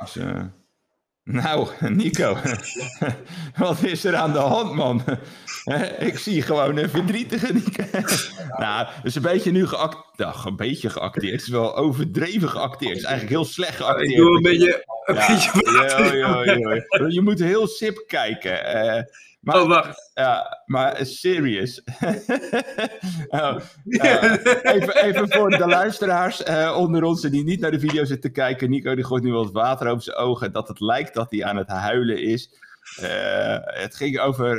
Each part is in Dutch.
Dus, uh, nou, Nico, wat is er aan de hand, man? Ik zie gewoon een verdrietige Nico. nou, het is een beetje nu geacteerd. Nou, een beetje geacteerd. Het is wel overdreven geacteerd. Het is eigenlijk heel slecht geacteerd. Ik doe een beetje... Een ja, beetje ja, ja, Je moet heel sip kijken. Uh, maar, oh, wacht. Ja, maar serious. oh, uh, even, even voor de luisteraars uh, onder ons die niet naar de video zitten kijken. Nico die gooit nu wat water over zijn ogen. Dat het lijkt dat hij aan het huilen is. Uh, het ging over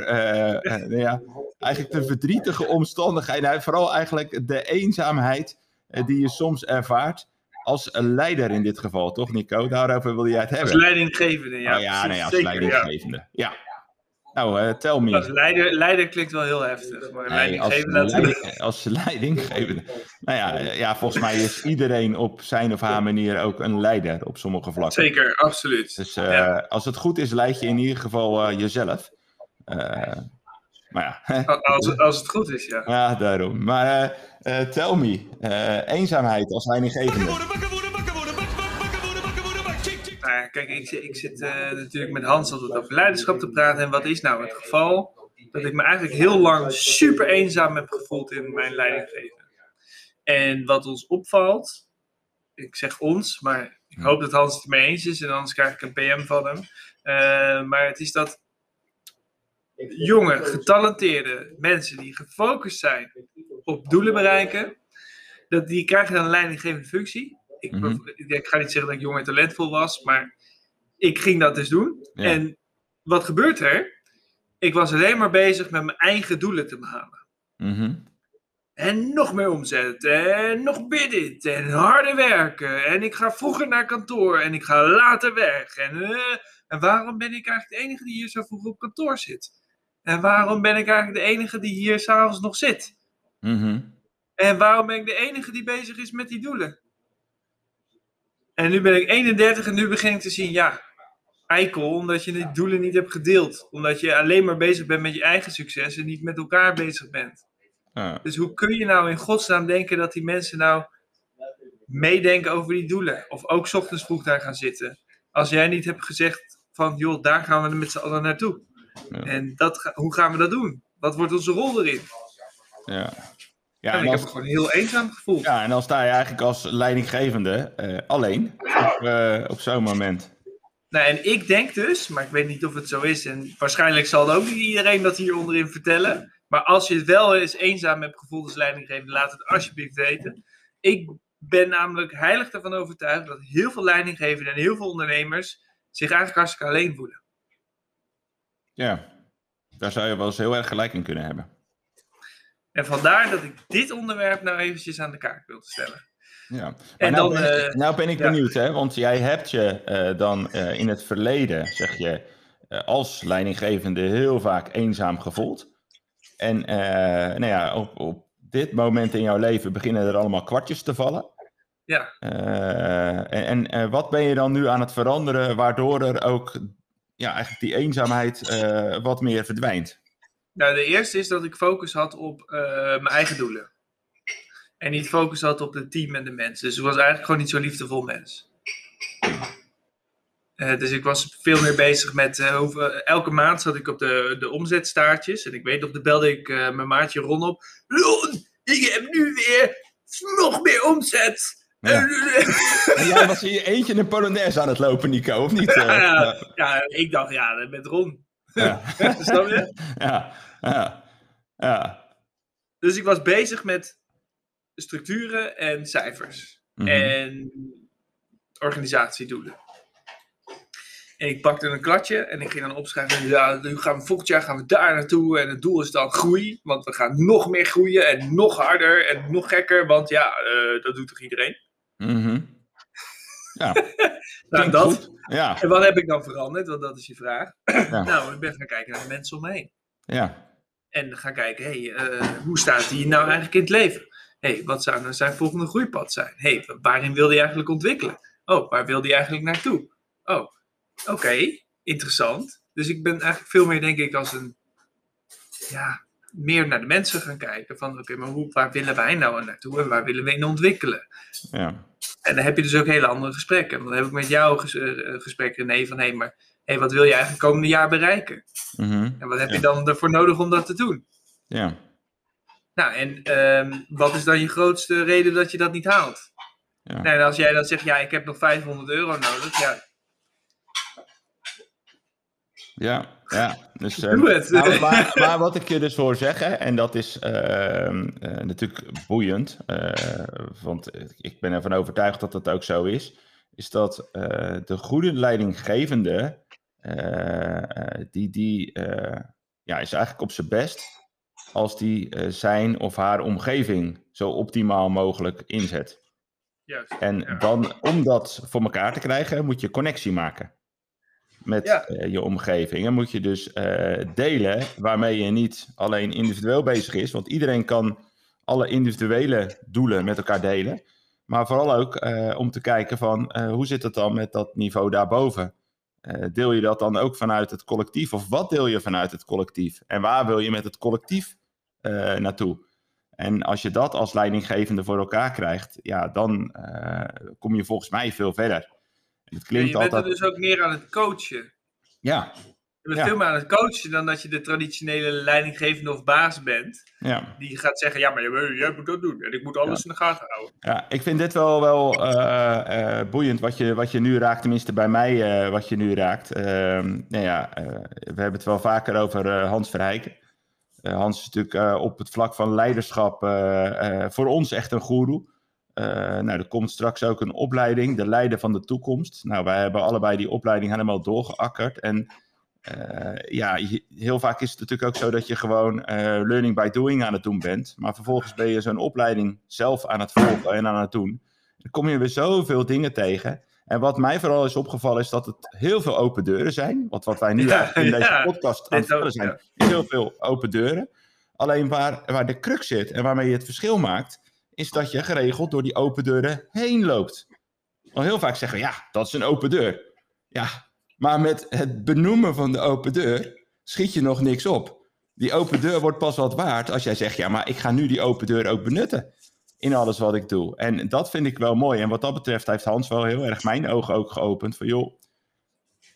nou ja, eigenlijk de verdrietige omstandigheden. Vooral eigenlijk de eenzaamheid die je soms ervaart. Als leider in dit geval, toch Nico? Daarover wil jij het hebben. Als leidinggevende, ja. Oh, ja, nee, als zeker, leidinggevende, ja. ja. Nou, uh, tel me. Als leider, leider klinkt wel heel heftig. Maar nee, als, leiding, als leidinggevende. Nou ja, ja, volgens mij is iedereen op zijn of haar manier ook een leider op sommige vlakken. Zeker, absoluut. Dus uh, ja. als het goed is, leid je in ieder geval uh, jezelf. Maar ja. als, als het goed is, ja. Ja, daarom. Maar tel me, eenzaamheid als leidinggevende kijk, ik, ik zit uh, natuurlijk met Hans altijd over leiderschap te praten. En wat is nou het geval? Dat ik me eigenlijk heel lang super eenzaam heb gevoeld in mijn leidinggeven. En wat ons opvalt, ik zeg ons, maar ik hoop dat Hans het ermee eens is en anders krijg ik een PM van hem. Uh, maar het is dat jonge, getalenteerde mensen die gefocust zijn op doelen bereiken, dat die krijgen dan een leidinggevende functie. Ik, mm -hmm. ik, ga niet zeggen dat ik jong en talentvol was, maar ik ging dat dus doen. En wat gebeurt er? Ik was alleen maar bezig met mijn eigen doelen te behalen. Mm En nog meer omzet. En nog bidden. En harder werken. En ik ga vroeger naar kantoor. En ik ga later weg. En, uh, en waarom ben ik eigenlijk de enige die hier zo vroeg op kantoor zit? En waarom ben ik eigenlijk de enige die hier s'avonds nog zit? Mm En waarom ben ik de enige die bezig is met die doelen? En nu ben ik 31 en nu begin ik te zien, ja, eikel, omdat je die doelen niet hebt gedeeld. Omdat je alleen maar bezig bent met je eigen succes en niet met elkaar bezig bent. Ja. Dus hoe kun je nou in godsnaam denken dat die mensen nou meedenken over die doelen? Of ook s ochtends vroeg daar gaan zitten. Als jij niet hebt gezegd van, joh, daar gaan we met z'n allen naartoe. Ja. En dat, hoe gaan we dat doen? Wat wordt onze rol erin? Ja. Ja, en ik als, heb me gewoon heel eenzaam gevoeld. Ja, en dan sta je eigenlijk als leidinggevende uh, alleen op, uh, op zo'n moment. Nou, en ik denk dus, maar ik weet niet of het zo is, en waarschijnlijk zal ook niet iedereen dat hier onderin vertellen. Maar als je het wel eens eenzaam hebt gevoeld als leidinggevende, laat het alsjeblieft weten. Ik ben namelijk heilig ervan overtuigd dat heel veel leidinggevenden en heel veel ondernemers zich eigenlijk hartstikke alleen voelen. Ja, daar zou je wel eens heel erg gelijk in kunnen hebben. En vandaar dat ik dit onderwerp nou eventjes aan de kaart wilde stellen. Ja, en nou, dan, ben ik, nou ben ik benieuwd, hè? want jij hebt je uh, dan uh, in het verleden, zeg je, uh, als leidinggevende heel vaak eenzaam gevoeld. En nou ja, op, op dit moment in jouw leven beginnen er allemaal kwartjes te vallen. Ja. en, en wat ben je dan nu aan het veranderen, waardoor er ook ja, eigenlijk die eenzaamheid wat meer verdwijnt? Nou, de eerste is dat ik focus had op mijn eigen doelen. En niet focus had op het team en de mensen. Dus ik was eigenlijk gewoon niet zo'n liefdevol mens. Uh, dus ik was veel meer bezig met. Elke maand zat ik op de, de omzetstaartjes. En ik weet nog, de belde ik mijn maatje Ron op. Ik heb nu weer nog meer omzet. Ja. en jij was hier eentje een Polonaise aan het lopen, Nico, of niet? Ja, ja, ja ik dacht, ja, met Ron. Ja. Snap je? Ja, ja, ja. Dus ik was bezig met structuren en cijfers. Mhm. En organisatiedoelen. En ik pakte een kladje en ik ging dan opschrijven. Ja, nu gaan we volgend jaar gaan we daar naartoe. En het doel is dan groei. Want we gaan nog meer groeien en nog harder en nog gekker. Want ja, uh, dat doet toch iedereen? Mhm. Ja. nou, dat. Goed. Ja. En wat heb ik dan veranderd? Want dat is je vraag. Ja. nou, ik ben gaan kijken naar de mensen om me heen. Ja. En gaan kijken, hey, uh, hoe staat die nou eigenlijk in het leven? hey, wat zou nou zijn volgende groeipad zijn? hey, waarin wil hij eigenlijk ontwikkelen? Oh, waar wil hij eigenlijk naartoe? Oh, oké, interessant. Dus ik ben eigenlijk veel meer, denk ik, als een, ja, meer naar de mensen gaan kijken. Van, oké, maar hoe, waar willen wij nou naartoe en waar willen we in ontwikkelen? Ja. En dan heb je dus ook hele andere gesprekken. Dan heb ik met jou ges uh, gesprek, René, van hé, hey, maar hey, wat wil je eigenlijk komende jaar bereiken? Mhm. En wat heb Ja. je dan ervoor nodig om dat te doen? Ja. Nou, en ehm, wat is dan je grootste reden dat je dat niet haalt? Ja. Nou, en als jij dan zegt, ja, ik heb nog 500 euro nodig, ja, Ja, ja. Dus, Doe het. nou, maar, maar wat ik je dus hoor zeggen, en dat is ehm, eh, natuurlijk boeiend, eh, want ik ben ervan overtuigd dat dat ook zo is, is dat eh, de goede leidinggevende, eh, eh, die, die eh, ja, is eigenlijk op zijn best als die eh, zijn of haar omgeving zo optimaal mogelijk inzet. juist. En Ja. dan, om dat voor elkaar te krijgen, moet je connectie maken met Ja. eh, je omgeving. En moet je dus eh, delen waarmee je niet alleen individueel bezig is, want iedereen kan alle individuele doelen met elkaar delen. Maar vooral ook eh, om te kijken van hoe zit het dan met dat niveau daarboven? Deel je dat dan ook vanuit het collectief? Of wat deel je vanuit het collectief? En waar wil je met het collectief naartoe? En als je dat als leidinggevende voor elkaar krijgt, ja, dan kom je volgens mij veel verder. Het klinkt je bent altijd. er dus ook meer aan het coachen. Ja, Je bent Ja. veel meer aan het coachen dan dat je de traditionele leidinggevende of baas bent. ja. Die gaat zeggen, ja, maar jij, moet dat doen. En ik moet alles in de gaten houden. Ja, ik vind dit wel, wel eh, eh, boeiend wat je, wat je nu raakt, tenminste bij mij eh, wat je nu raakt. Ehm, nou ja, we hebben het wel vaker over Hans Verheiken. Hans is natuurlijk op het vlak van leiderschap voor ons echt een goeroe. Eh, nou, er komt straks ook een opleiding, de leider van de toekomst. Nou, wij hebben allebei die opleiding helemaal doorgeakkerd. En eh, ja, heel vaak is het natuurlijk ook zo dat je gewoon eh, learning by doing aan het doen bent. Maar vervolgens ben je zo'n opleiding zelf aan het volgen en aan het doen. Dan kom je weer zoveel dingen tegen. En wat mij vooral is opgevallen is dat het heel veel open deuren zijn. Want wat wij nu Ja, in deze podcast aan het vertellen zijn, is heel veel open deuren. Alleen waar, waar de crux zit en waarmee je het verschil maakt, is dat je geregeld door die open deuren heen loopt. Want heel vaak zeggen we, ja, dat is een open deur. Ja, maar met het benoemen van de open deur schiet je nog niks op. Die open deur wordt pas wat waard als jij zegt, ja, maar ik ga nu die open deur ook benutten in alles wat ik doe. En dat vind ik wel mooi. En wat dat betreft heeft Hans wel heel erg mijn ogen ook geopend. Van joh,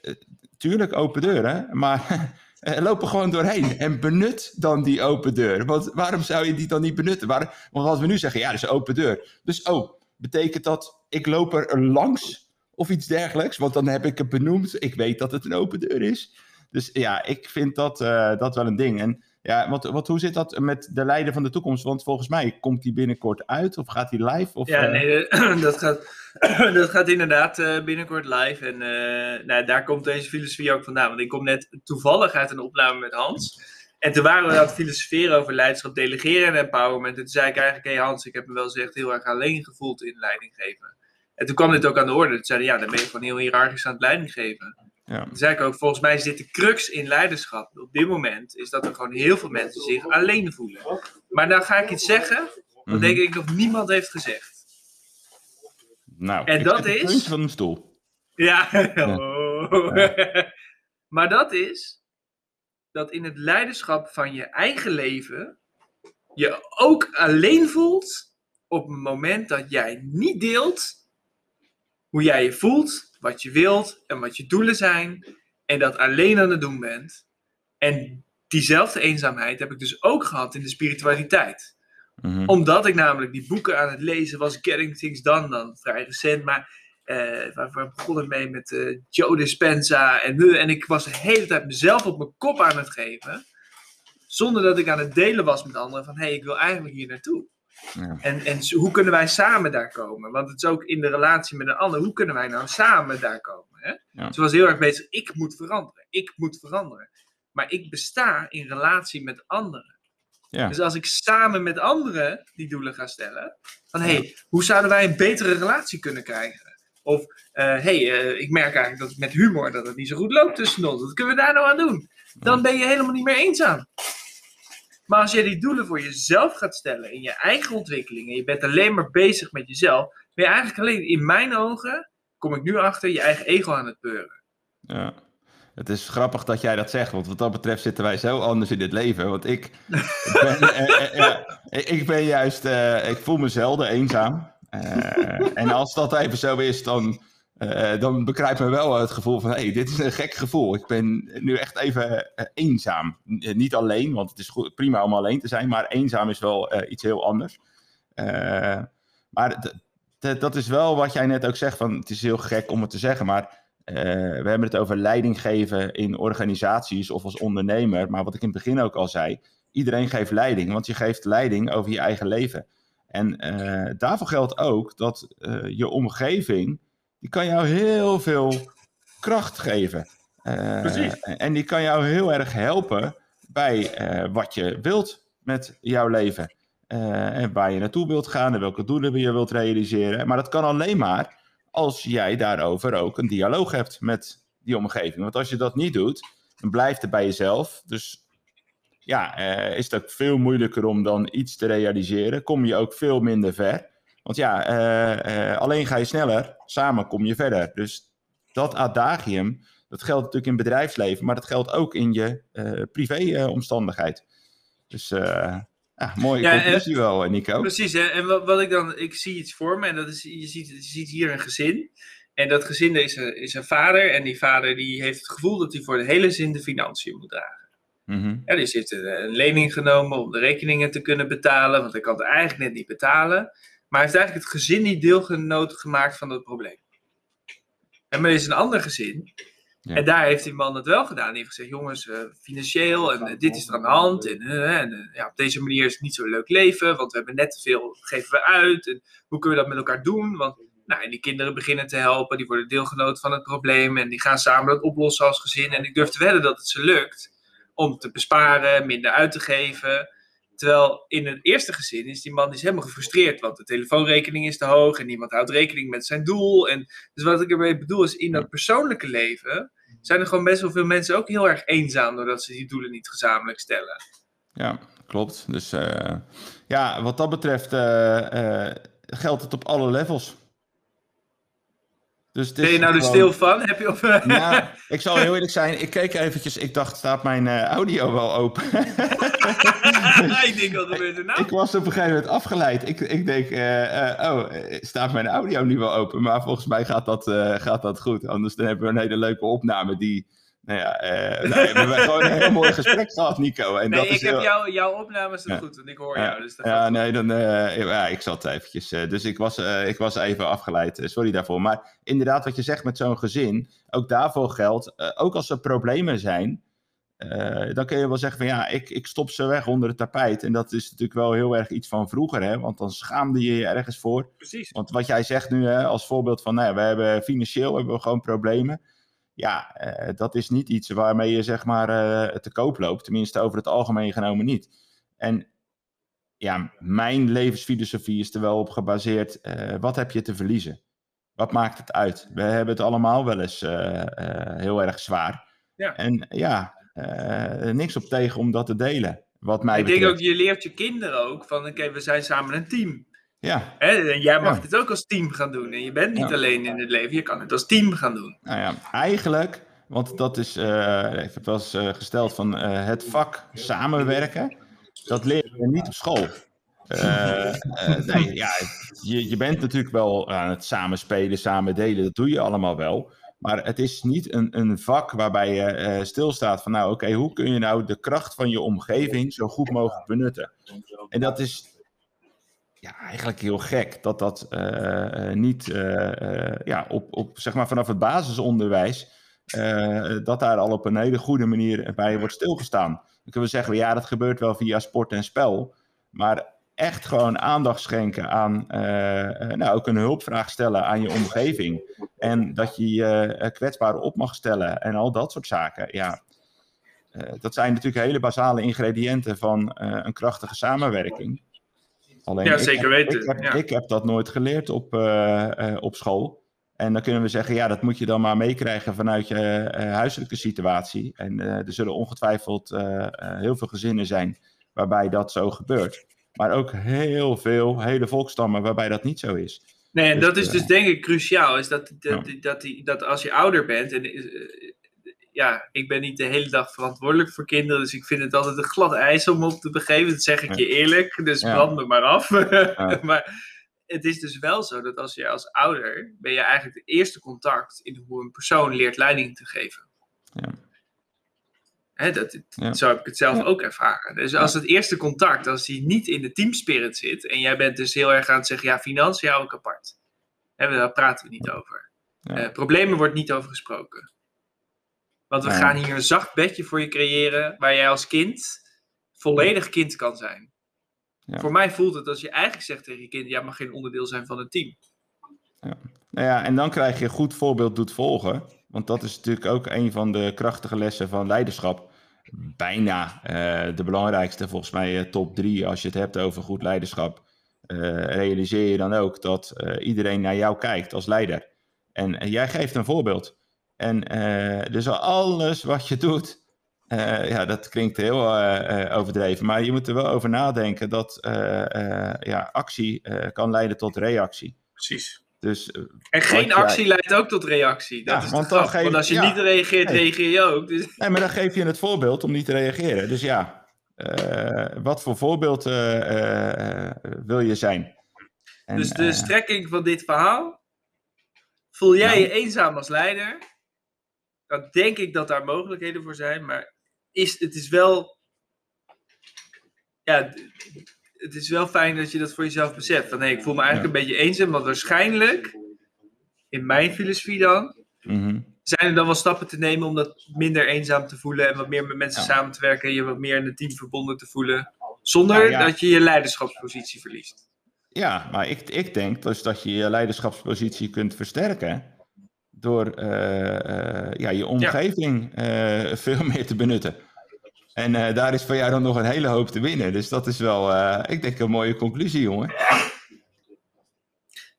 eh, tuurlijk open deuren, maar eh, loop er gewoon doorheen. En benut dan die open deur. Want waarom zou je die dan niet benutten? Waar, want als we nu zeggen, ja, dat is een open deur. Dus oh, betekent dat ik loop er langs of iets dergelijks? Want dan heb ik het benoemd. Ik weet dat het een open deur is. Dus ja, ik vind dat, eh, dat wel een ding. En ja, wat, wat, hoe zit dat met de leider van de toekomst? Want volgens mij komt die binnenkort uit of gaat die live? Of, Ja, eh, nee, dat gaat, dat gaat inderdaad eh, binnenkort live. En eh, nou, daar komt deze filosofie ook vandaan. Want ik kom net toevallig uit een opname met Hans. En toen waren we aan het filosoferen over leiderschap, delegeren en empowerment. En toen zei ik eigenlijk, hé hey Hans, ik heb me wel eens echt heel erg alleen gevoeld in leiding geven. En toen kwam dit ook aan de orde. Toen zeiden ja, dan ben je gewoon heel hiërarchisch aan het leiding geven. Ja. Zei ik ook, volgens mij zit de crux in leiderschap op dit moment, is dat er gewoon heel veel mensen zich alleen voelen. Maar dan ga ik iets zeggen, wat Mhm. denk ik nog niemand heeft gezegd. Nou, En ik dat het is- van een stoel. Ja, oh. maar dat is dat in het leiderschap van je eigen leven je ook alleen voelt op het moment dat jij niet deelt hoe jij je voelt, wat je wilt en wat je doelen zijn en dat alleen aan het doen bent. En diezelfde eenzaamheid heb ik dus ook gehad in de spiritualiteit Mhm. omdat ik namelijk die boeken aan het lezen was, Getting Things Done dan, vrij recent. Maar eh, waar, waar begon ik mee met eh, Joe Dispenza en nu. En ik was de hele tijd mezelf op mijn kop aan het geven. Zonder dat ik aan het delen was met anderen van, hé, hey, ik wil eigenlijk hier naartoe. Ja. En, en hoe kunnen wij samen daar komen? Want het is ook in de relatie met een ander, hoe kunnen wij nou samen daar komen? Hè? Ja. Ze was heel erg bezig, ik moet veranderen, ik moet veranderen. Maar ik besta in relatie met anderen. Ja. Dus als ik samen met anderen die doelen ga stellen, van hé, hey, hoe zouden wij een betere relatie kunnen krijgen? Of hé, hey, eh, ik merk eigenlijk dat met humor dat het niet zo goed loopt tussen ons. Wat kunnen we daar nou aan doen? Dan ben je helemaal niet meer eenzaam. Maar als je die doelen voor jezelf gaat stellen, in je eigen ontwikkeling, en je bent alleen maar bezig met jezelf, ben je eigenlijk alleen, in mijn ogen, kom ik nu achter, je eigen ego aan het peuren. Ja. Het is grappig dat jij dat zegt, want wat dat betreft zitten wij zo anders in dit leven. Want ik, ik, ben, eh, eh, ja, ik- ben juist, eh, ik voel me zelden eenzaam. en als dat even zo is, dan, dan begrijpt men wel het gevoel van: hé, hey, dit is een gek gevoel. Ik ben nu echt even eenzaam. niet alleen, want het is prima om alleen te zijn, maar eenzaam is wel iets heel anders. maar dat is wel wat jij net ook zegt: van, het is heel gek om het te zeggen, maar uh, we hebben het over leiding geven in organisaties of als ondernemer. Maar wat ik in het begin ook al zei, iedereen geeft leiding, want je geeft leiding over je eigen leven. En uh, daarvoor geldt ook dat uh, je omgeving, die kan jou heel veel kracht geven. Precies. En die kan jou heel erg helpen bij wat je wilt met jouw leven. en waar je naartoe wilt gaan en welke doelen je wilt realiseren. Maar dat kan alleen maar als jij daarover ook een dialoog hebt met die omgeving. Want als je dat niet doet, dan blijft het bij jezelf. Dus ja, eh, is het ook veel moeilijker om dan iets te realiseren. Kom je ook veel minder ver. Want ja, eh, eh, alleen ga je sneller, samen kom je verder. Dus dat adagium, dat geldt natuurlijk in bedrijfsleven, maar dat geldt ook in je uh, privé-omstandigheid. dus ja, mooie ja, conclusie wel, Nico. Precies, hè? en wat, wat, ik dan, ik zie iets voor me en dat is, je ziet, je ziet hier een gezin. En dat gezin is een, is een vader en die vader die heeft het gevoel dat hij voor de hele zin de financiën moet dragen. Mm ja, die heeft een, lening genomen om de rekeningen te kunnen betalen, want hij kan het eigenlijk net niet betalen. Maar hij heeft eigenlijk het gezin niet deelgenoot gemaakt van dat probleem. En maar er is een ander gezin en daar heeft die man het wel gedaan. Die heeft gezegd, jongens, uh, financieel en uh, dit is er aan de hand. En, uh, en ja, op deze manier is het niet zo leuk leven, want we hebben net te veel, geven we uit. En hoe kunnen we dat met elkaar doen? Want nou, en die kinderen beginnen te helpen, die worden deelgenoot van het probleem. En die gaan samen dat oplossen als gezin. En ik durf te wedden dat het ze lukt om te besparen, minder uit te geven. Terwijl in het eerste gezin is die man is helemaal gefrustreerd, want de telefoonrekening is te hoog en niemand houdt rekening met zijn doel. En, dus wat ik ermee bedoel is, in dat persoonlijke leven zijn er gewoon best wel veel mensen ook heel erg eenzaam doordat ze die doelen niet gezamenlijk stellen. Ja, klopt. Dus uh, ja, wat dat betreft uh, uh, geldt het op alle levels. Dus ben je nou er stil van? Heb je of... Ja, ik zal heel eerlijk zijn. Ik keek eventjes. Ik dacht, staat mijn uh, audio wel open? ik denk, wat gebeurt er nou? Ik was op een gegeven moment afgeleid. Ik, ik denk, uh, uh, oh, staat mijn audio nu wel open? Maar volgens mij gaat dat, gaat dat goed. Anders dan hebben we een hele leuke opname die nou ja, uh, nou, we hebben gewoon een heel mooi gesprek gehad, Nico. En nee, dat ik is heb jou, jouw opnames ja. goed, want ik hoor jou. Dus ja, nee, dan, uh, ja, ik zat eventjes. Uh, dus ik was, ik was even afgeleid. sorry daarvoor. Maar inderdaad, wat je zegt met zo'n gezin, ook daarvoor geldt, ook als er problemen zijn, dan kun je wel zeggen van ja, ik, ik stop ze weg onder het tapijt. En dat is natuurlijk wel heel erg iets van vroeger, hè? want dan schaamde je je ergens voor. Precies. Want wat jij zegt nu hè, als voorbeeld van, nou ja, we hebben financieel hebben we gewoon problemen ja, uh, dat is niet iets waarmee je zeg maar uh, te koop loopt. Tenminste, over het algemeen genomen niet. En ja, mijn levensfilosofie is er wel op gebaseerd. Uh, wat heb je te verliezen? Wat maakt het uit? We hebben het allemaal wel eens heel erg zwaar. Ja. En ja, niks op tegen om dat te delen. Wat mij Ik denk ook, je leert je kinderen ook van, oké, we zijn samen een team. Ja. En jij mag ja. dit ook als team gaan doen. En je bent niet alleen in het leven, je kan het als team gaan doen. Nou ja, eigenlijk, want dat is, uh, ik heb wel eens uh, gesteld van uh, het vak samenwerken, dat leer je niet op school. nee, ja, je, je bent natuurlijk wel aan het samenspelen, samen delen, dat doe je allemaal wel. Maar het is niet een, een vak waarbij je stilstaat van, nou oké, okay, hoe kun je nou de kracht van je omgeving zo goed mogelijk benutten? En dat is ja, eigenlijk heel gek dat dat uh, niet uh, ja, op, op, zeg maar vanaf het basisonderwijs, dat daar al op een hele goede manier bij wordt stilgestaan. Dan kunnen we zeggen, ja, dat gebeurt wel via sport en spel, maar echt gewoon aandacht schenken aan, nou, ook een hulpvraag stellen aan je omgeving. En dat je je kwetsbaar op mag stellen en al dat soort zaken. Ja, dat zijn natuurlijk hele basale ingrediënten van een krachtige samenwerking. Alleen ja, zeker weten. Ik heb, ik heb, dat nooit geleerd op, uh, uh, op school. En dan kunnen we zeggen, ja, dat moet je dan maar meekrijgen vanuit je uh, huiselijke situatie. En er zullen ongetwijfeld heel veel gezinnen zijn waarbij dat zo gebeurt. Maar ook heel veel hele volkstammen waarbij dat niet zo is. Nee, en dus, dat is dus denk ik cruciaal. Is dat, dat, ja. dat, die, dat als je ouder bent, en ja, ik ben niet de hele dag verantwoordelijk voor kinderen. Dus ik vind het altijd een glad ijs om op te begeven. Dat zeg ik je eerlijk. Dus brand me maar af. maar het is dus wel zo dat als je als ouder, ben je eigenlijk de eerste contact in hoe een persoon leert leiding te geven. Ja. Hè, dat, Ja. Zo heb ik het zelf ook ervaren. Dus als het eerste contact, als die niet in de teamspirit zit, en jij bent dus heel erg aan het zeggen, ja, financiën hou ik apart. Hè, daar praten we niet over. Ja. Eh, problemen wordt niet over gesproken. Want we Ja. gaan hier een zacht bedje voor je creëren, waar jij als kind volledig kind kan zijn. Ja. Voor mij voelt het als je eigenlijk zegt tegen je kind, jij mag geen onderdeel zijn van het team. Nou ja, en dan krijg je goed voorbeeld doet volgen. Want dat is natuurlijk ook een van de krachtige lessen van leiderschap. Bijna eh, de belangrijkste, volgens mij eh, top drie als je het hebt over goed leiderschap. eh, realiseer je dan ook dat iedereen naar jou kijkt als leider. En jij geeft een voorbeeld. En eh, dus alles wat je doet, eh, ja, dat klinkt heel eh, eh, overdreven. Maar je moet er wel over nadenken dat eh, eh, ja, actie eh, kan leiden tot reactie. Precies. Dus En geen jij- actie leidt ook tot reactie. Dat Ja, is want dan grap. geef- Want als je ja. niet reageert, Nee. reageer je ook. Dus, Nee, maar dan geef je het voorbeeld om niet te reageren. Dus ja, eh, wat voor voorbeeld eh, eh, eh, wil je zijn? En, dus de strekking van dit verhaal. Voel jij Nou. je eenzaam als leider? Dan denk ik dat daar mogelijkheden voor zijn. Maar is, het is wel... Ja, het is wel fijn dat je dat voor jezelf beseft. Van, hé, ik voel me eigenlijk een beetje eenzaam. Want waarschijnlijk, in mijn filosofie dan... mhm. zijn er dan wel stappen te nemen om dat minder eenzaam te voelen en wat meer met mensen Ja. samen te werken en je wat meer in het team verbonden te voelen, zonder Nou ja. dat je je leiderschapspositie verliest. Ja, maar ik, ik denk dus dat je je leiderschapspositie kunt versterken door eh, eh, ja, je omgeving eh, veel meer te benutten. En daar is van jou dan nog een hele hoop te winnen. Dus dat is wel, ik denk, een mooie conclusie, jongen.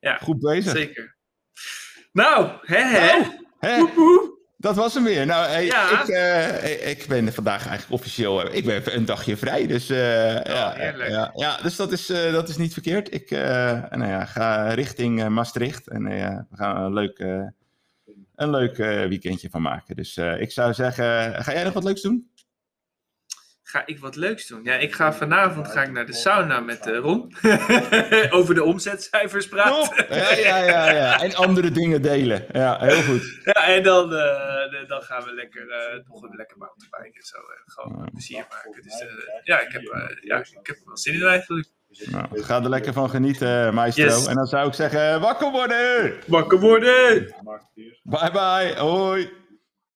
Ja, Goed bezig. Zeker. Nou, hè hè. Nou, hè? Woep, woep. Dat was hem weer. Nou, hey, Ja. ik, ik ben vandaag eigenlijk officieel ik ben een dagje vrij. Dus, eh, ja, ja, ja, dus dat, is, dat is niet verkeerd. Ik nou ja, ga richting Maastricht. En we gaan een leuk, een leuk eh, weekendje van maken. Dus eh, ik zou zeggen, ga jij nog wat leuks doen? Ga ik wat leuks doen? Ja, ik ga vanavond ga ik naar de sauna met eh, Ron. Over de omzetcijfers praten. Ja, ja, ja, ja. En andere dingen delen. Ja, heel goed. Ja, en dan, dan gaan we lekker, eh nog een lekker mountainbiken en zo. gewoon plezier maken. Dus ja, ik heb, ja, ik heb er wel zin in eigenlijk. Nou, ga er lekker van genieten, maestro. Yes. En dan zou ik zeggen, wakker worden! Wakker worden! Bye bye, hoi!